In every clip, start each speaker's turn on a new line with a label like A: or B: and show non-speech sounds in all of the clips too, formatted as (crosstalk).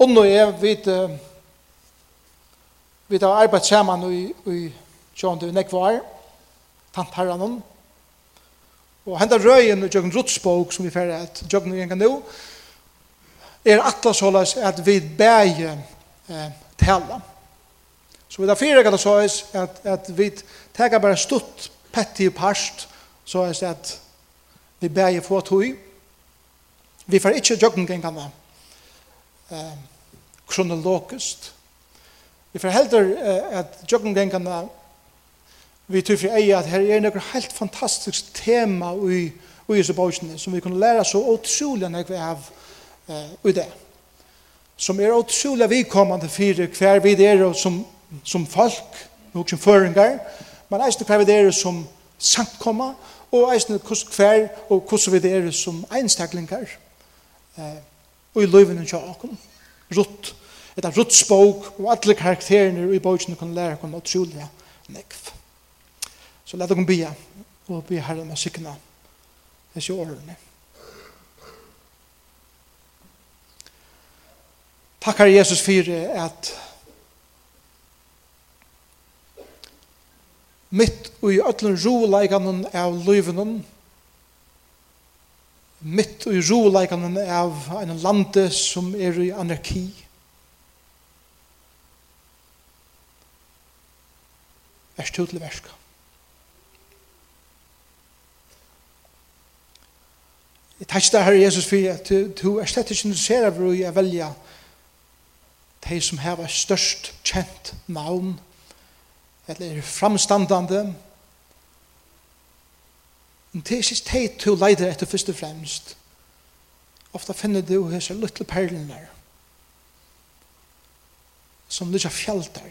A: Og nå er vi vi har arbeidt sammen i, i John de Nekvar, tant herren, og henda røyen og Jøgn Rutsbog, som vi fer at Jøgn gjengen nu, er atlas hållas at vi bæge eh, tala. Så vi har fyrir gata så at, at vi tega bare stutt pettig parst, så at vi bæge få tui, Vi fer ikkje Jøgn gjengen. Eh, kronologiskt. Vi får heldur at joggengengarna vi tror for att at her er noe helt fantastisk tema i i Jesu bøkene, som vi kunne lære så utrolig enn vi har uh, i det. Som er utrolig vidkommende for hver vi er som, som folk, og som føringer, men eisne hver vi er som samkomma, og eisne hver og hvordan vi er som einstaklinger uh, og i løyvene til åkken. Rutt et av rutsbok, og alle karakterene i bøkene kunne lære henne utrolig nekv. Så la dere bia, og bia herre med sikna disse årene. Takk herre Jesus for at mitt og i öllum roleikanum av livinum mitt og i roleikanum av en lande som er i anarki vers to til verska. Jeg takk deg, Herre Jesus, for at du er slett ikke interesserer for å velge de som har størst kjent navn, eller framstandande, men det er ikke det du leider etter først og fremst. Ofta finner du hese lytle perlen der, som lytter fjaltar,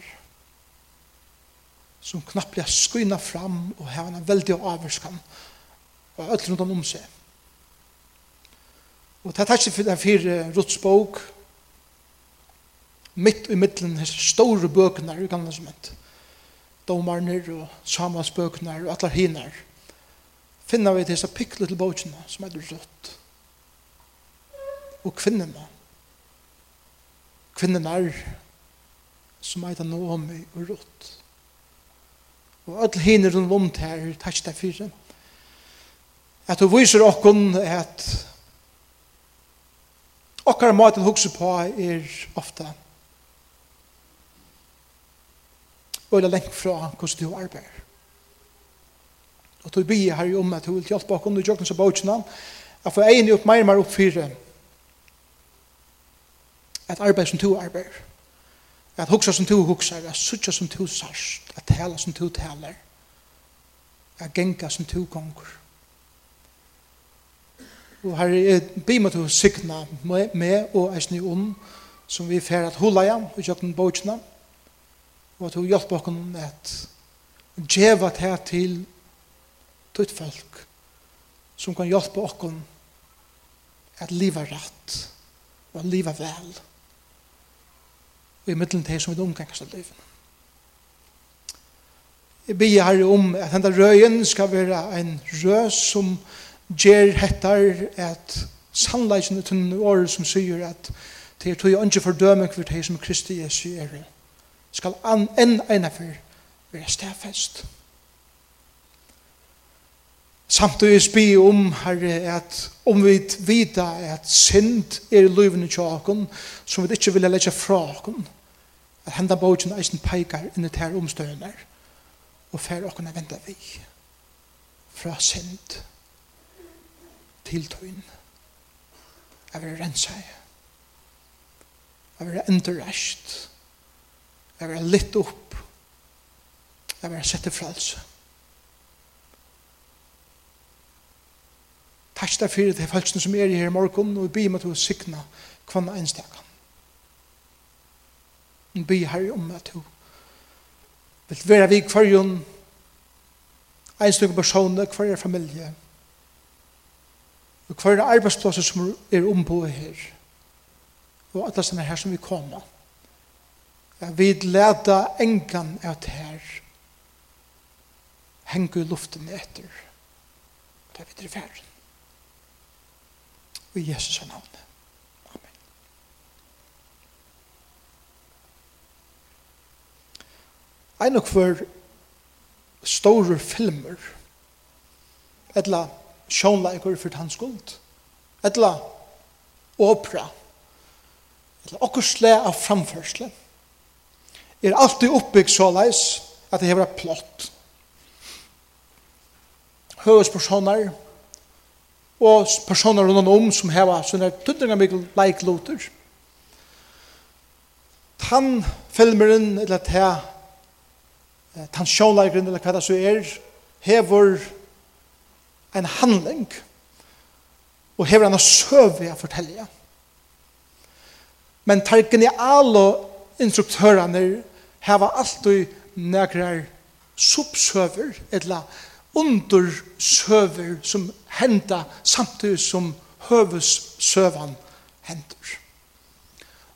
A: som knappt blir skyna fram og har en veldig avvarskan. Og öll rundt om seg. Og det er ikke for det fire rotsbog mitt i middelen hans store bøkene i gamle som hent domarner og samansbøkene og atler hinner finner vi disse pikkle little bøkene som er rott og kvinnerne kvinnerne som er Naomi og rott og alle hinner rundt om det her, takk deg for det. At du viser okken at okkar maten hugsa på er ofta og er lengt fra hvordan du arbeider. Og du bier her om at du vil hjelpe okken under jokken seg på utsina at få egen opp mer og mer oppfyrer at arbeid som du arbeider at hugsa som du hugsar, at sutja som du sarst, at tala som du talar, at genga som du gongur. Og her er bi med å me med og eisne om, som vi fer at hula jam og kjøkken bøtjena, og at hun hjelper oss med at djeva her til tøyt folk, som kan hjelpe oss at liva rett og at liva vel i middelen til som vi omgangast av livet. Jeg ber her om at denne røyen skal være en røy som gjør hettar at sannleisen er tunne året som sier at til tog jeg ikke fordøming for det som Kristi Jesu er skal an, enn ene for være stedfest. Samtidig spyr om, Herre, at om vi vita at synd er i livene til åkken, som vi ikke vil legge fra åkken, at henda bogen eisen peikar inn i tær omstøyner og fer okkona venda vi fra synd til tøyn jeg vil rensa jeg vil endurrest jeg vil litt opp jeg vil sette fralse Takk deg for det er som er i her i morgen, og vi blir med til å sikne kvann enstekan en by her om at du vil være vi hver jon en stykke personer, hver familie og hver er arbeidsplasser som er ombå her. Og alle som er her som vi kommer ja, vi leder engan av det her henger luften etter det er videre driver Og i Jesus navnet en og hver store filmer, etla sjånleikur for tannskuld, etla opera, etla okkursle av framførsle, er alltid oppbygg såleis at det hever plott. Høvespersoner og personer rundt om som hever sånne tøtninger mye leikloter. Tannfilmeren, eller det tan sjåleikeren eller hva det så er, hever en handling og hever en sövi å fortelle. Men tar geniale instruktørene heva alltid nekrar subsøver eller undersøver som henda samtidig som høvesøvan hender.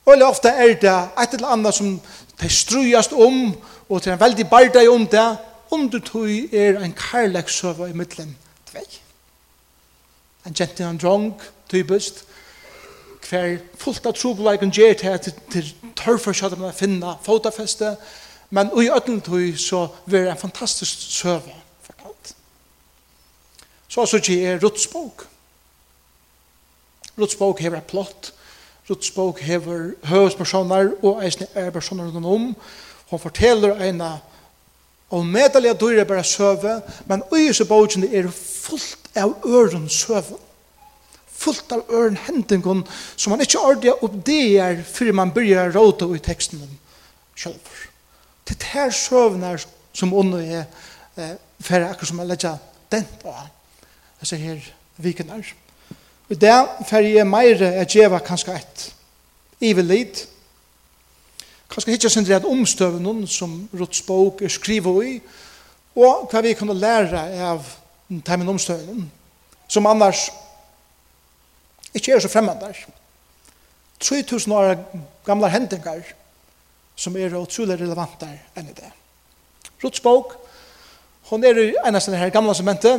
A: Og ofte er det et eller annet som de strujast om, og til en veldig barda i om det, om du tog er en karlagsøve i midtelen tvei. En jente og en drong, typisk, hver fullt av trobeleikon gjer til at det tørfer seg å finne fotafeste, men i ødelen tog så vil en fantastisk søve fortalt. Så så ikke er Rutsbog. Rutsbog hever et plott, Rutsbog hever høvespersoner og eisne er personer rundt om, Hon forteller eina og medelige dyre bare søve, men øyese bøkene er fullt av øren søve. Fullt av øren hendingen som man ikke ordentlig oppdeer før man begynner råte i teksten om selv. Det er her søvene som under er eh, for akkurat som jeg legger den på. Jeg her viken her. Og det fer jeg meire er djeva kanskje et ivelid, kanskje hittar sindri at omstøvnen som Ruts bok er skriva i, og hva vi kunne lære av teimen omstøvnen, som annars ikke er så fremmandar. 3000 år gamla hendingar som er utrolig relevantar enn i det. Ruts bok, hon er av denne her gamla mente,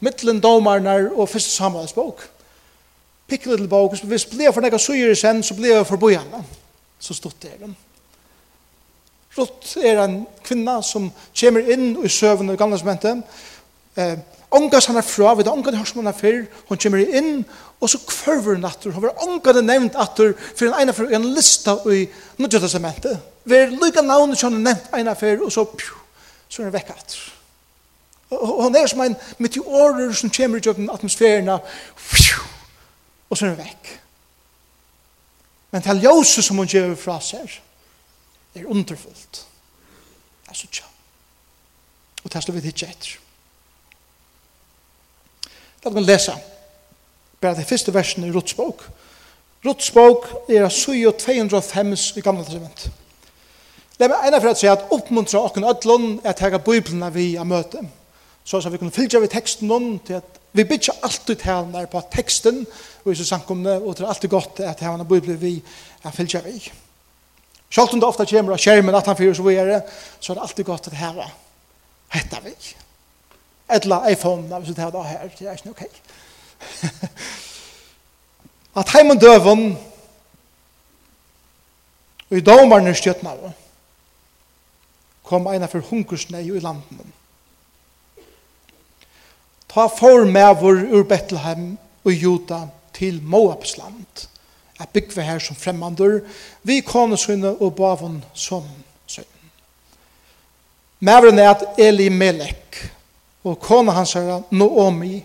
A: mittlen domarnar og fyrst Samuels bok. Pick little bok, hvis det blir for nekka suger sen, så blir det for bojana. Så stod det er den. Rutt er en kvinna som kommer inn i søvn og gamle smente. Eh, Ongas han er fra, vet du, ongan hørs man er fyr, hun kommer inn, og så kvarver hun atter. Hun var ongan er nevnt atter, for en ene fyr, en lista i nødgjøtta testamentet. Vi er lykka navnet som han er nevnt ene fyr, og så, pju, så er hun vekk atter. Og hun er som en meteorer som kommer i jobben atmosfæren, pju, og så er hun vekk. Men til ljøse som hun gjør fra seg, er underfullt. Jeg synes ikke. Og det er slår vi ikke etter. Da kan vi lese bare det første versen i Ruts bok. Ruts bok er 7-205 i gamle testament. Det er ene for å si at oppmuntra åkken ødlån er at jeg bøyblene vi har møte. Så vi kunne fylgja vi teksten noen til at vi bytja alltid her på teksten og i så sankumne og det er alltid godt at jeg har bøyblene vi har fylgja vi. Sjalt om det ofta kommer av skjermen at han fyrer så videre, så er det alltid godt at herra, hetta vi. eller iPhone, hvis du tar det her, det er ikke ok. at heimen døven, og i domarne stjøtna, kom eina for hunkersnei i landen. Ta formævur ur Betlehem og Juda til Moabsland. land at byggve her som fremmandur, vi konesunne og bavon som sønne. Mævren er at Eli Melek, og kone hans er Noomi,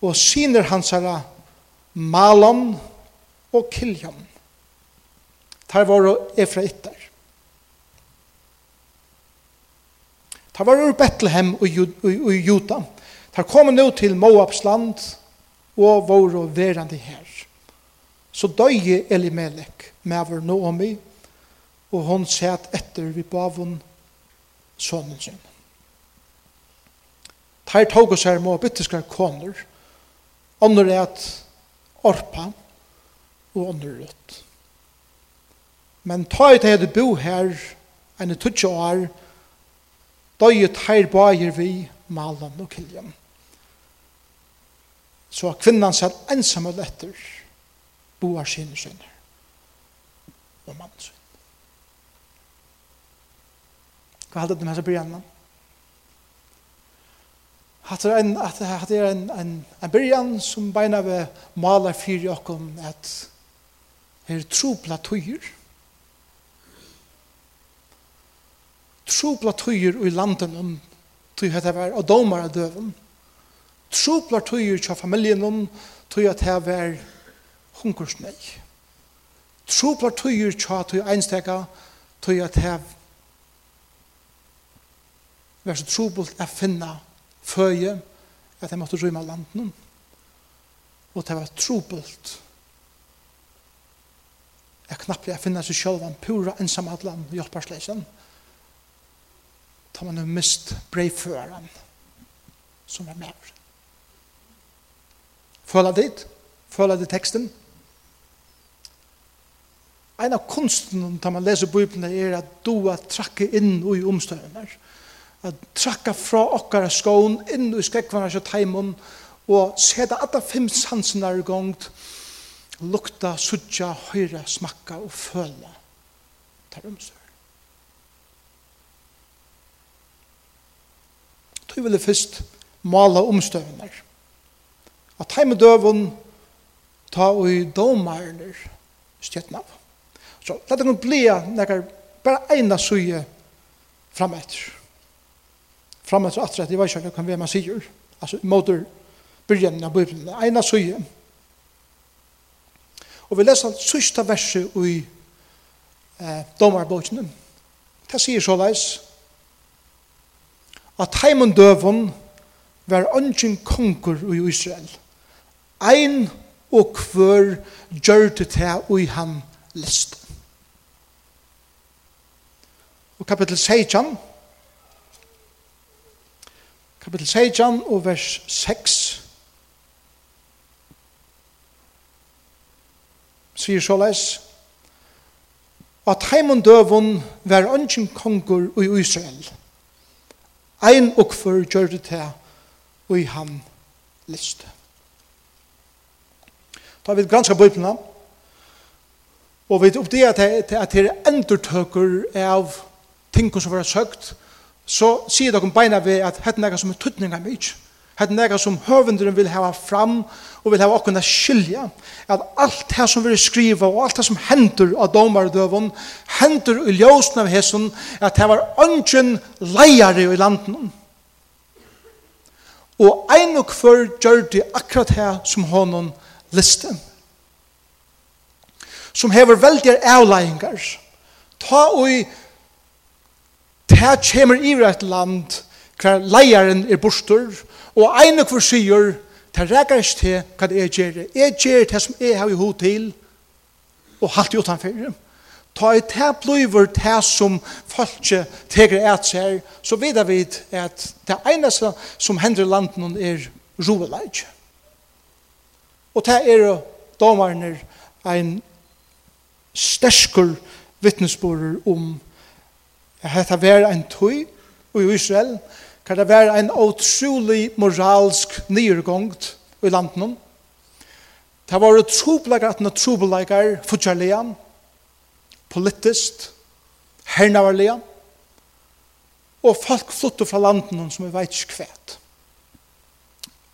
A: og syner hans er Malon og Kiljan. Tar var Efraitter. Tar var ur Betlehem og, og, Juda. Tar kom nå til Moabs land og var verande her. Så døye Elimelech, vår Naomi, og hon sæt etter vi bavun sonen sin. Her tog oss her må byttiskar koner, ånder er at orpa, og ånder rødt. Men ta ut det bo her, enn tutsi år, døyet her bager vi, malen og kiljan. Så kvinnan sæt ensam og letter, boar sine sønner og mann sønner. Hva halde det med seg byrjan? Hatt er en, at, at er en, en, en byrjan som beina vi maler fyrir okkom at her trupla tøyer Trupla tøyer i landen om tøy hette var og domar av døven Trupla tøyer til familien om tøy at det var hunkersnei. Troplar tøyer tja tøy einstega tøy at hev vær så trupult er finna føje at de måtte rymme landen og det var trupult jeg knapplig er finna seg sjølvan pura ensamadlan hjelparsleisen ta man jo mist breiføren som er med føla dit føla dit teksten en av kunsten da man leser Bibelen er at du at trakke inn i omstøyene at trakka fra okkara skån inn i skrekkvarnas og teimen og seta alle fem sansene i gongt lukta, sutja, høyra, smakka og føla tar omstøyene Tøy vil fyrst mala omstøyene at teimen døvun ta og i domarner stjettnav Så la det kunne bli nekkar bare eina suje fram etter. Fram etter og etter, jeg vet ikke hva kan man sier. Altså, måter byrjen av Bibelen, eina suje. Og vi leser sista verset i eh, domarbogen. Det sier så leis at heimen døvun var ønsken konger i Israel. Ein og kvør gjør det til og han lest og kapittel 16. Kapittel 16 og vers 6. Sier så leis, at heimund døvun var ønsken kongur i Israel. Ein og før gjør det til og i han liste. Da vi granska bøyplina, og vi oppdager at det er endurtøkker av ting som var søkt, så sier dere beina ved at hette nega som er tuttninga mykje. Hette nega som høvenderen vil hava fram og vil hava okkurna skilja. At alt det som vil skriva og alt det som hendur av domardøvun, hendur i ljósen av hesson, at det var ønsken leiare i landen. Og ein og hver gjør det akkurat her som honom liste. Som hever veldig avleiingar. Ta og i det kommer i et land hver leieren er borster, og ene hver sier, det reker ikke til hva det er gjør. Jeg gjør det som jeg har i hod til, og halte utenfor. Ta i det blir det som folk teker et seg, så vet vi at det eneste som hender i landet er roeleid. Og det er domerne en sterskur vittnesbord om Hetta var ein tøy i Israel, kan det være en utrolig moralsk nyrgångt i landet. Det var trobleikar at noen trobleikar fortjellige, politiskt, hernavarlige, og folk flyttet fra landet som vi vet ikke kvæt.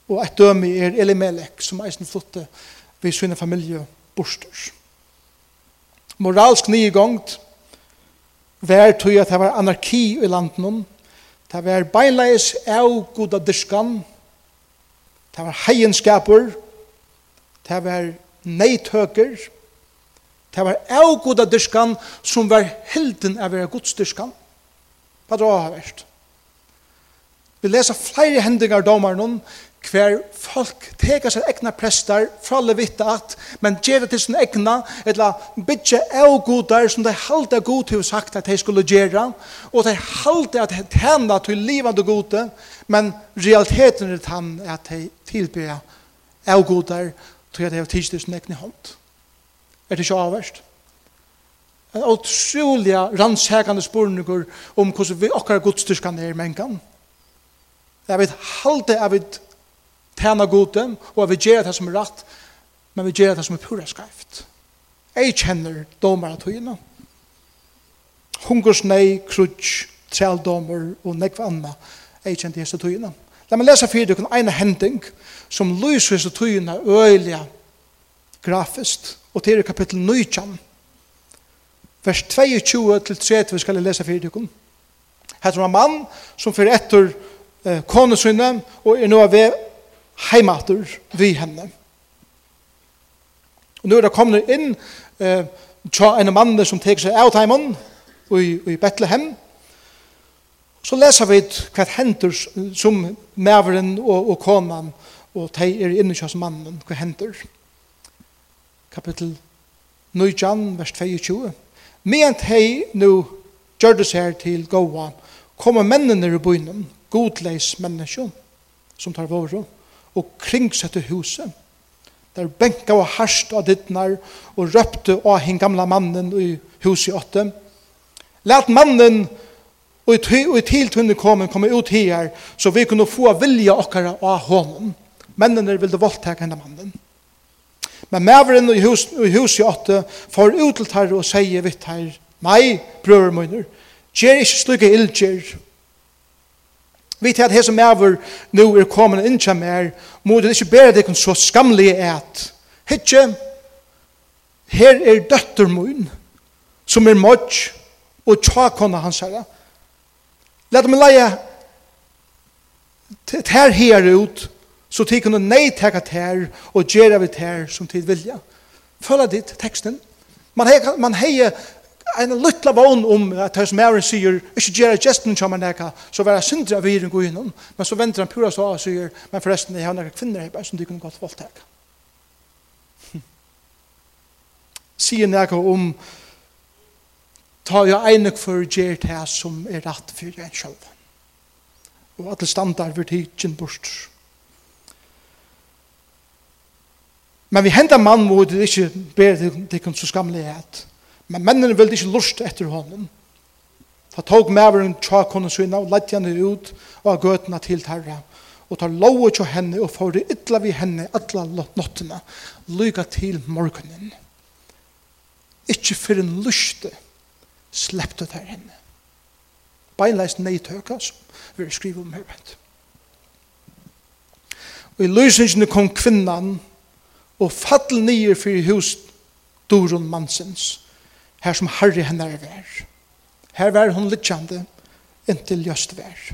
A: Og et døme er Elimelech, som eisen flyttet ved sine familie borsters. Moralsk nyrgångt, vær tog at det var anarki i landen. Det var beinleis av goda diskan. Det var heienskaper. Det var neithøker. Det var av goda diskan som var helden av vera godsdiskan. Hva drar har vært? Vi leser flere hendinger domar noen hver folk teka seg egna prestar fra levitta at, men gjerra til sin egna, eller bytja av godar som de halda god til sagt at de skulle gjerra, og de halda at henda til livande gode, men realiteten er tann at de tilbyr av godar til at de har tids til sin egna hånd. Er det ikke avverst? En utrolig rannsækande spurningur om hvordan vi okkar godstyrskan er mengan. Jeg vet halde, jeg vet tjena gode, og at vi gjør det som er rett, men vi gjør det som er pura skreft. Jeg kjenner domar av tøyene. Hungersnei, krutsk, trældomar og nekva anna. Jeg kjenner disse tøyene. La meg lese fyrir dere en hending som lyser disse tøyene øyelig grafiskt, og til kapittel 19, vers 22 til 30 skal jeg lese fyrir dere. Her er en mann som fyrir etter eh, konesynet og er nå av heimater vi henne. Og nå er det kommet inn eh, tja en mann som teker seg av heimann i, i Betlehem. Så leser vi hva hender som maveren og, og konan og de er inne hos mannen hva hender. Kapittel 9, vers 22. Men de nå gjør det seg til gåa, kommer mennene i byen, godleis menneskjon, som tar våre og kringsette huset. Der benka og harst av dittnar og røpte av hin gamla mannen i huset i åtte. Læt mannen og i tiltunne komme, komme ut her, så vi kunne få vilja okkara av honom. Mennene ville voldteka henne mannen. Men mæveren i huset i, hus i åtte får ut til her og sier vitt her, Nei, brøver møyner, Gjer ikke slukke ildgjer, Vi tar at hese mever nå er kommet inn til mer, må det ikke bære deg så skamlige et. Hittje, her er døtter min, som er modj, og tjakona hans herre. Lad meg leie, ter her ut, så tid kunne nei teka ter, og gjera vi ter som tid vilja. Følg dit teksten. Man hei, man hei en lytla vogn om at hans mæren sier, ikke gjør gesten som han eka, så var jeg syndra vi i gå innom, men så venter han pura så og sier, men forresten, jeg har nekka kvinner her, som de kunne gått voldteka. (laughs) Sier nekka om, ta jo einig for gjer det som er rett for en sjølv. Og alle standard vil tidsin bort. Men vi hentar mann mot det ikke ber det, det kan så skamlighet. Men mennene ville ikke lust etter honom. Ta tog maveren tja kone syna og lette henne ut og av gøtene til terra. Og ta lovet tja henne og får det ytla vi henne atla nottene. Lyga til morgenen. Ikke for en luste det der henne. Beinleis nejtöka som vi skriver om her vent. Og i løsningen kom kvinnan og fattel nye for hus doron mansens her som Harry henne er vær. Her var hun litjande inntil just vær.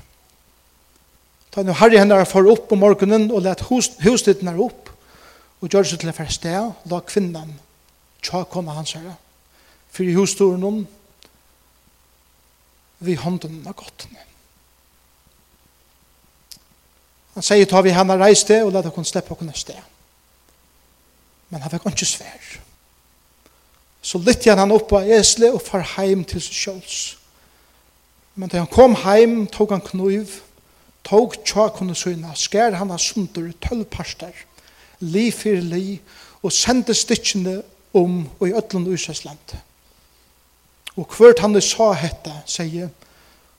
A: Ta nu Harry henne er for opp om morgenen og let hostit henne opp og gjør seg til å fære sted, la kvinnan tja kona hans herre for i hosstoren vi hånden av gottene. Han sier ta vi henne reiste og let henne slippe henne sted. Men han fikk ikke svær. Så lytte han han opp av Esle og far heim til seg sjøls. Men da han kom heim, tog han kniv, tog tjakunne søgna, skær han av sundur i tølvparster, li for li, og sendte stikkene om og i ødlund Øslandet. Og hvert han sa hetta, sier,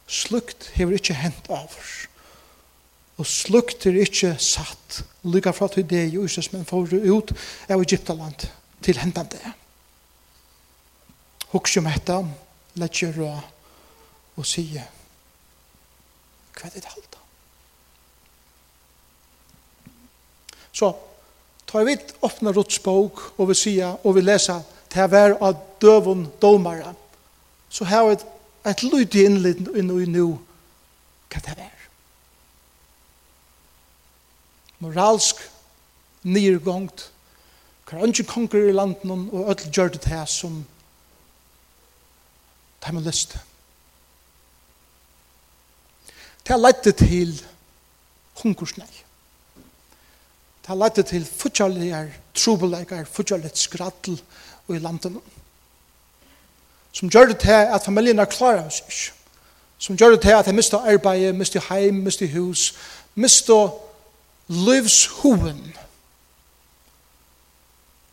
A: slukt hever ikkje hent avur. Og slukt er ikkje satt, lykka fra til det i men får ut av Egyptaland til hentan det hukse om dette, letjer og og sige, hva er det halda? Så, tar vi åpne rotsbog, og vi sier, og vi leser, til hver av døvun domare, så har vi et lydig innlitt inn i nu, hva det er. Moralsk, nyrgångt, hva er ikke konger i landen, og ødel gjør det her som Det har man lyst til. Det har lett til hunkersnei. Det har lett til fortjallige trobeleikar, fortjallige skrattel i landet. Som gjør det til at familien er klar av seg. Som gjør det til at jeg mister arbeid, mister heim, mister hus, mister livshoven.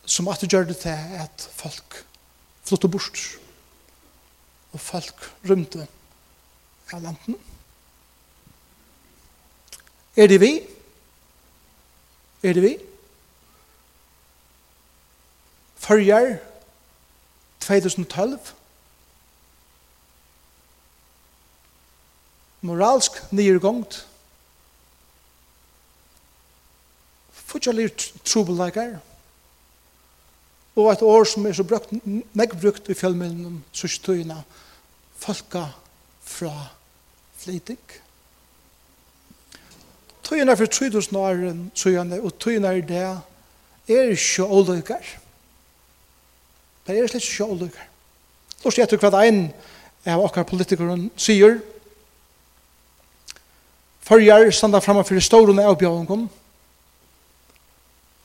A: Som at det gjør det til at folk flytter bort. Som og folk rymte av landen. Er det vi? Er det vi? Førjar 2012 Moralsk nyrgångt Fudjalir trubelagar og et år som er så brukt, nek brukt i fjellmiddelen, sørstøyene, folka fra flyting. Tøyene for 3000 år søyene, og tøyene er det, er ikke åløyker. Det er slett ikke åløyker. Lort jeg tror hva en av okkar politikeren sier, Førjar standa framme for storene avbjøringen,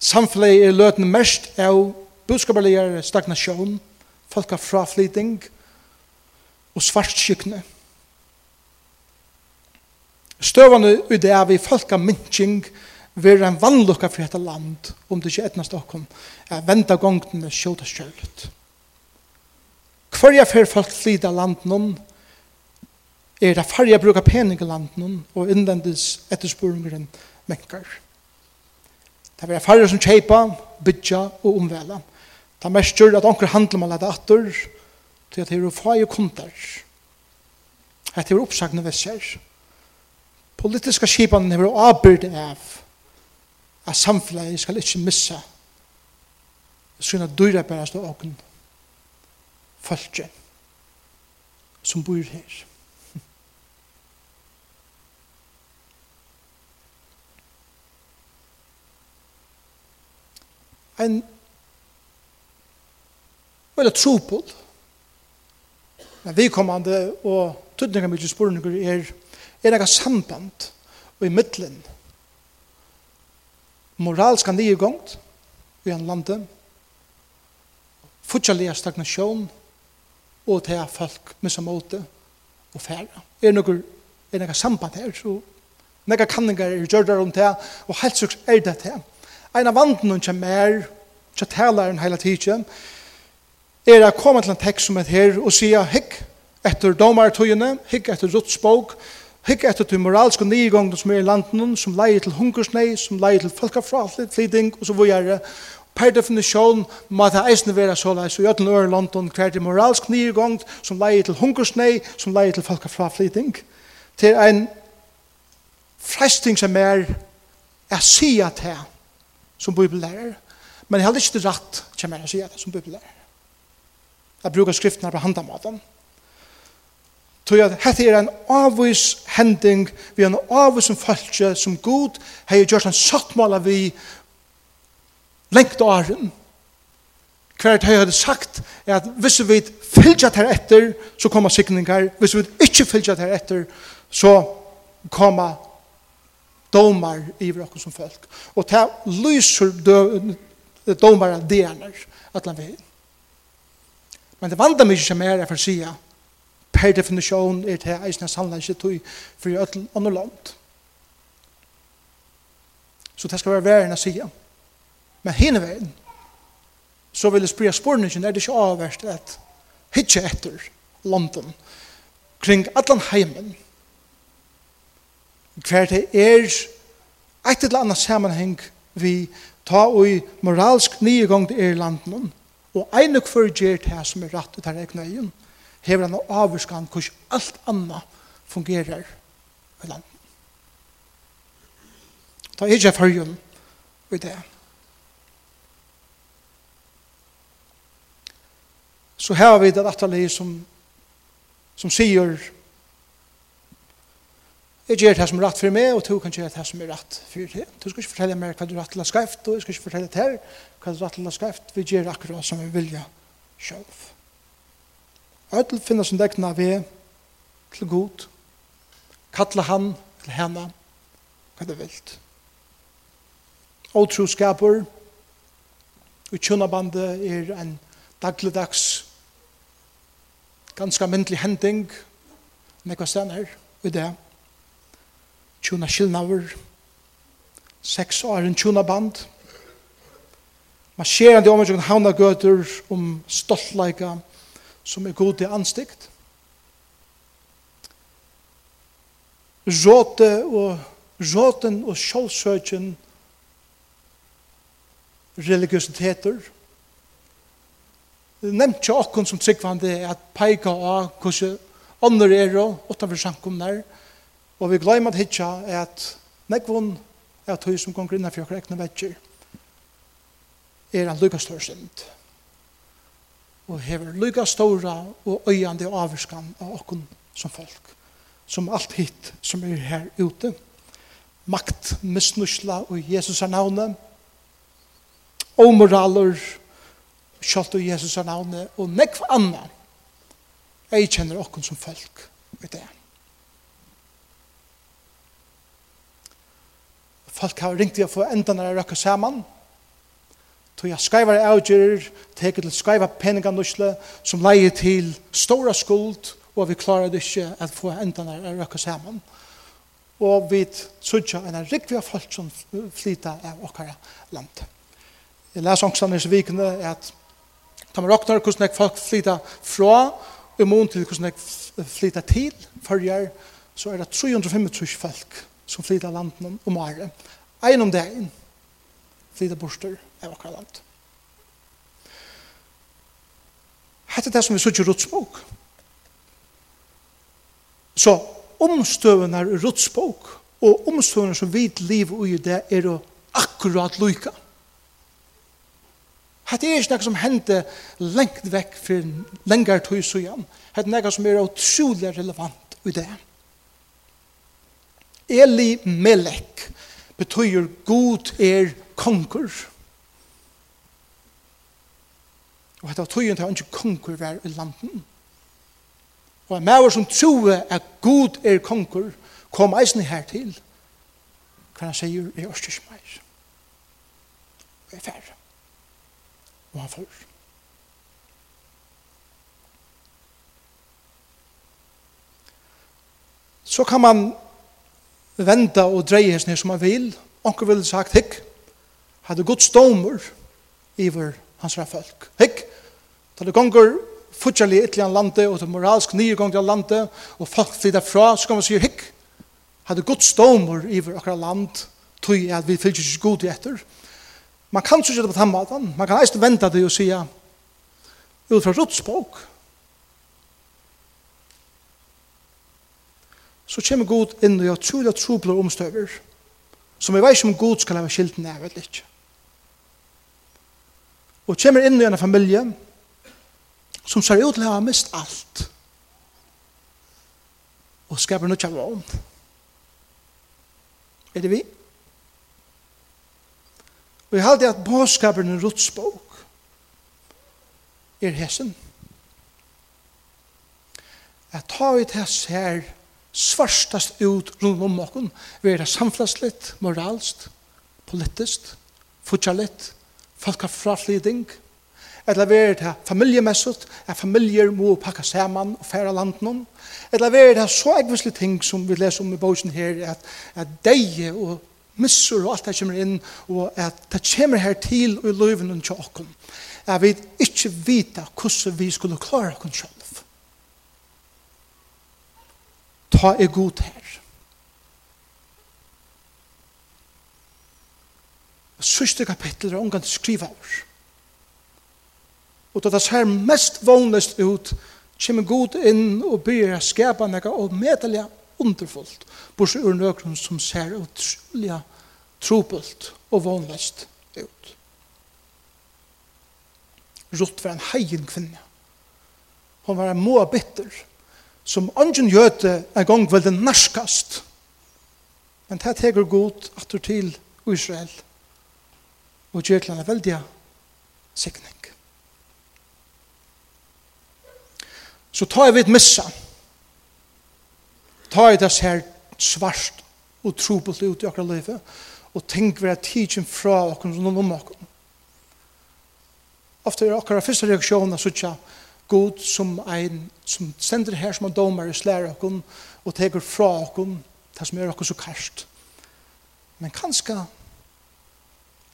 A: samfunnet er løten mest av budskaparlegar, stagnasjon, folka fraflyting og svartskykne. Støvane i det er vi folka myntsing vil en vannlukka for dette land om det ikke etnast okkom er venda gongten med sjåta sjølet. jeg fer folk flyta landen er det farge bruka pening i landen og innvendes etterspurungeren menkar. Det er farge som kjeipa, bytja og omvela. Det mestur at onker handler man lette atter, til at det er få i kundar. Hette er oppsagna vesser. Politiska skipan er avbyrd av at samfunnet skal ikke missa sånne dyra bærast okkun. åken Sum som bor her. (laughs) En veldig trupel. men vedkommende og tydninger mye spørninger er, er det samband og i middelen moralska nyegongt i en lande, fortjallega stagnasjon og til at folk missa måte og færa. Er nokkur er noe samband her, så noe kanningar er gjørdar om det, og helt suks er det det. Ein av vanden hun kommer er, tja talaren heila tidsjen, er å komme til en tekst som er her og sige hikk etter domartøyene, hikk etter rotsbog, hikk etter til moralske nygångene som er i landen, som leier til hungersnei, som leier til folkefratliding, og så videre. Per definisjon må det eisne være så leis, og i ødelen øre London hver til moralsk nygång, som leier til hungersnei, som leier til folk fra flyting, til en fresting som er er sige til som bibellærer, men jeg har ikke det rett til meg å sige det som bibellærer at bruka skriftene på handamaten. Tog at hette er en avvis hending vi en avvis som falskje som god hei gjort en sattmåla vi lengt åren. Hvert hei hadde sagt er at hvis vi fylgja her etter så kommer sikningar, hvis vi ikke fylgja her etter så kommer domar i okkur som folk. Og ta lyser domar av DNR atlan veginn. Men det vandar mykje som er for sida, per definisjon er det eisne sannleik ikke tog for i öll andre land. Så det skal være verden å sida. Men henne verden, så vil det spria spårningen, er det ikke avverst at hitje etter London, kring allan heimen, hver det er et eller annet sammenheng vi ta og i moralsk nye gang til er landen, Og ein og kvar gjer det som er rett ut her egna igjen, hever han avvurskan hvordan alt anna fungerer i landet. Ta ikke fargen i det. Så her har vi det atterlige som, som sier Jeg gjør det som er rett for meg, og du kan gjøre det som er rett for deg. Du skal ikke fortelle meg hva du er rett til å skrive, og jeg skal ikke fortelle deg hva du er rett til å skrive. Vi gjør akkurat som vi vilja selv. Ødel finner som degna vi til god, kattla han til henne, hva det vilt. og utjønnabandet er en dagligdags, ganske myndelig hending, nekva stener i det tjuna skilnaver, seks åren tjuna band, marsjerande om en havna gøter om stoltleika som er god til anstikt. Råte og råten og sjålsøkjen religiøsiteter. Det nevnte ikke åkken som tryggvande at peika av hvordan andre er og utenfor samkomner, og Og vi glemmer at hitja at nekvun er tøy som gonger innanfor okkar ekne vekkir er en lykka stor synd og hever lykka stora og øyande avvurskan av okkun som folk som alt hitt som er her ute makt, misnusla og Jesus er navne omoraler kjalt og Jesus er navne og nekv anna jeg kjenner okkun som folk i det Folk har ringt til å få enda når jeg røkker sammen. Tog jeg skriver avgjører, teker til skreiver peningannusle, som leier til stora skuld, og vi klarer det ikke å få enda når jeg røkker sammen. Og vi trodde en rikvig av folk som flyter av åkere land. Jeg leser også denne vikene at de råkner hvordan folk flyter fra, og i mån til hvordan jeg flyter til, førjer, så er det 325 folk som flyter landen om året. En om dagen flyter borster av akkurat land. Hette det som vi sier rotsbok. Så omstøvene er rotsbok, og omstøvene som vi lever i det er akkurat lykke. Hette er ikke noe som hender lengt vekk for lengre tog så igjen. Hette er noe som er utrolig relevant i det. Hette Eli Melek betyr god er konkur. Og hetta tøyen til ikke konkur var i landen. Og en maver som troe at god er konkur kom eisen her til. hva han sier, i er ikke meir. Jeg er færre. Og han får. Så kan man venda og dreie hesne som han vil. Onker vil sagt, hikk, hadde god stomer iver hans folk. Hikk, da det gonger futjali ytlian lande og det moralsk nyrgongja lande og folk flytta fra, så kan man sier, hikk, hadde god stomer iver akkurat land, tog at vi fylgjer ikke god i etter. Man kan ikke gjøre det på den maten, man kan eist venda det og sier, ut fra rådsbok, så kommer Gud inn og gjør trolig og trobler omstøver, som vi vet ikke om Gud skal ha skilt ned, vet ikke. Og kommer inn i en familie som ser ut til å ha mist alt, og skaper noe av ånd. Er det vi? Og jeg halte at påskapen en rotsbok er hessen. Jeg tar ut hess her, svarstast ut rundt om okken, være samfunnslitt, moralst, politisk, fortjallitt, folkafrafliding, eller være det familiemessut, at familier må pakke saman og færa landen, eller være det så ekvisle ting som vi leser om i bosen her, at, at deie og missur og alt det kommer inn, og at det kommer her til og i løyven og tjokken, at vi ikke vita hvordan vi skulle klare okken selv. ta er god her. Sørste kapittel er omgang skriva over. Og da det ser mest vågnest ut, kommer god inn og byr skapa noe og medelig underfullt, bortsett ur nøkron som ser utrolig trobult og vågnest ut. Rutt var en heien kvinne. Hon var en moabitter. bitter som ungen gjøte en gang vel den narskast. Men det teker god du til Israel og gjør til en veldig sikning. Så tar vi et missa. Tar vi det her svart og trobult ut i akkurat livet og tenk vi at tidsen fra akkurat noen om akkurat. Ofte er akkurat første reaksjonen så tja, God som ein som sender her som en domare slær okkon og teker fra okkon det som gjør okkon så karst. Men kanskje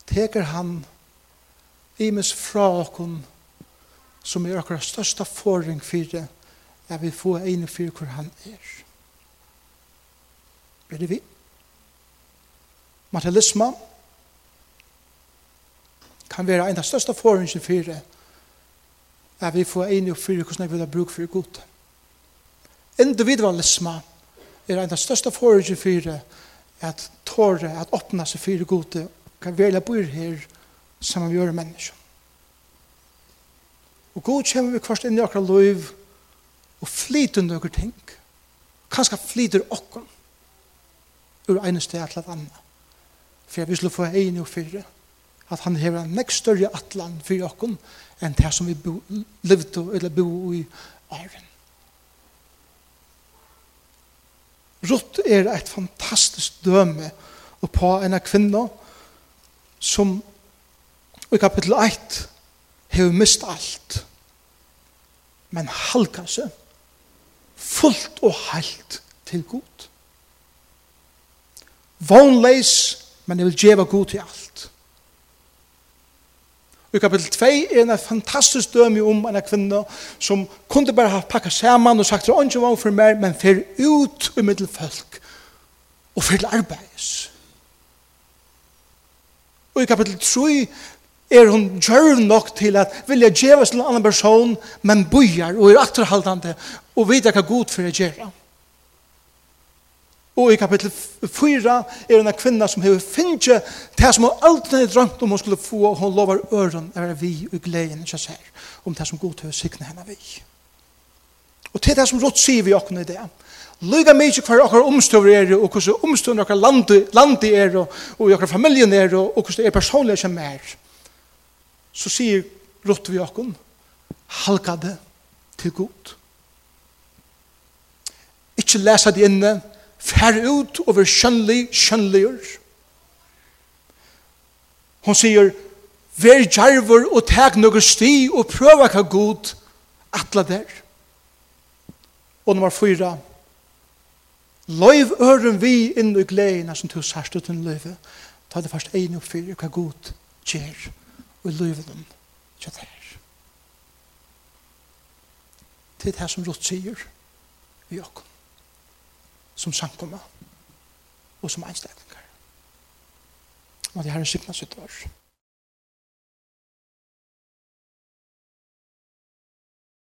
A: teker han imes fra okkon som gjør okkur størsta forring fyrir at vi får ene for hvor han er. Er det vi? Materialisme kan være en av størsta forringen for det at vi får enig og fyre hvordan vi vil ha bruk for god. Individualisme er en av de største forrige for at tåre, at åpne seg for god, kan velge bor her som vi gjør mennesker. Og god kommer vi kvart inn i akkurat liv og flyter noen ting. Kanskje flyter okken ur ene sted til et annet. For jeg vil slå for enig og fyrir at han hever en nekst større atlan for jokken enn det som vi bo, levde eller bo i æren. Rutt er et fantastisk døme på en av kvinner som i kapittel 1 hever mist alt men halka seg fullt og heilt til god. Vånleis, men jeg vil djeva god til alt. I kapitel 2 er en fantastisk døme om en kvinne som kunne bare ha pakket sammen og sagt «Åndsje var for meg, men fer ut i middelfolk og fer til arbeids». Og i kapitel 3 er hun gjør nok til at vilja djeves til en annen person, men bøyer og er akterhaldande og vet hva god for å gjøre. Og i kapittel 4 er en kvinna som hefur finnje det som hun alltid har drømt om hun skulle få, og hun lovar øren å være vi og gleden ikke ser om det som god til å sikne henne vi. Og til det som rått sier vi åkne i det. Lyga mykje hver okkar omstøver er og hvordan omstøver okkar landi, landi er og, og okkar familien er og hvordan det er personlig som er. Så sier rått vi åkken halka det til god. Ikke lesa det inne fær ut og ver skjønnlig, skjønnligur. Hon sier, ver djarver og teg nøkker sti og prøva hva god atla der. Og nummer fyra, Løyv øren vi inn i gledene som du sørst uten løyve. Ta det først egen og for hva god gjør og løyve dem til det her. Det er det som Rott sier i åkken som samkommer og som einstaklingar. Og det herren skipna sitt år.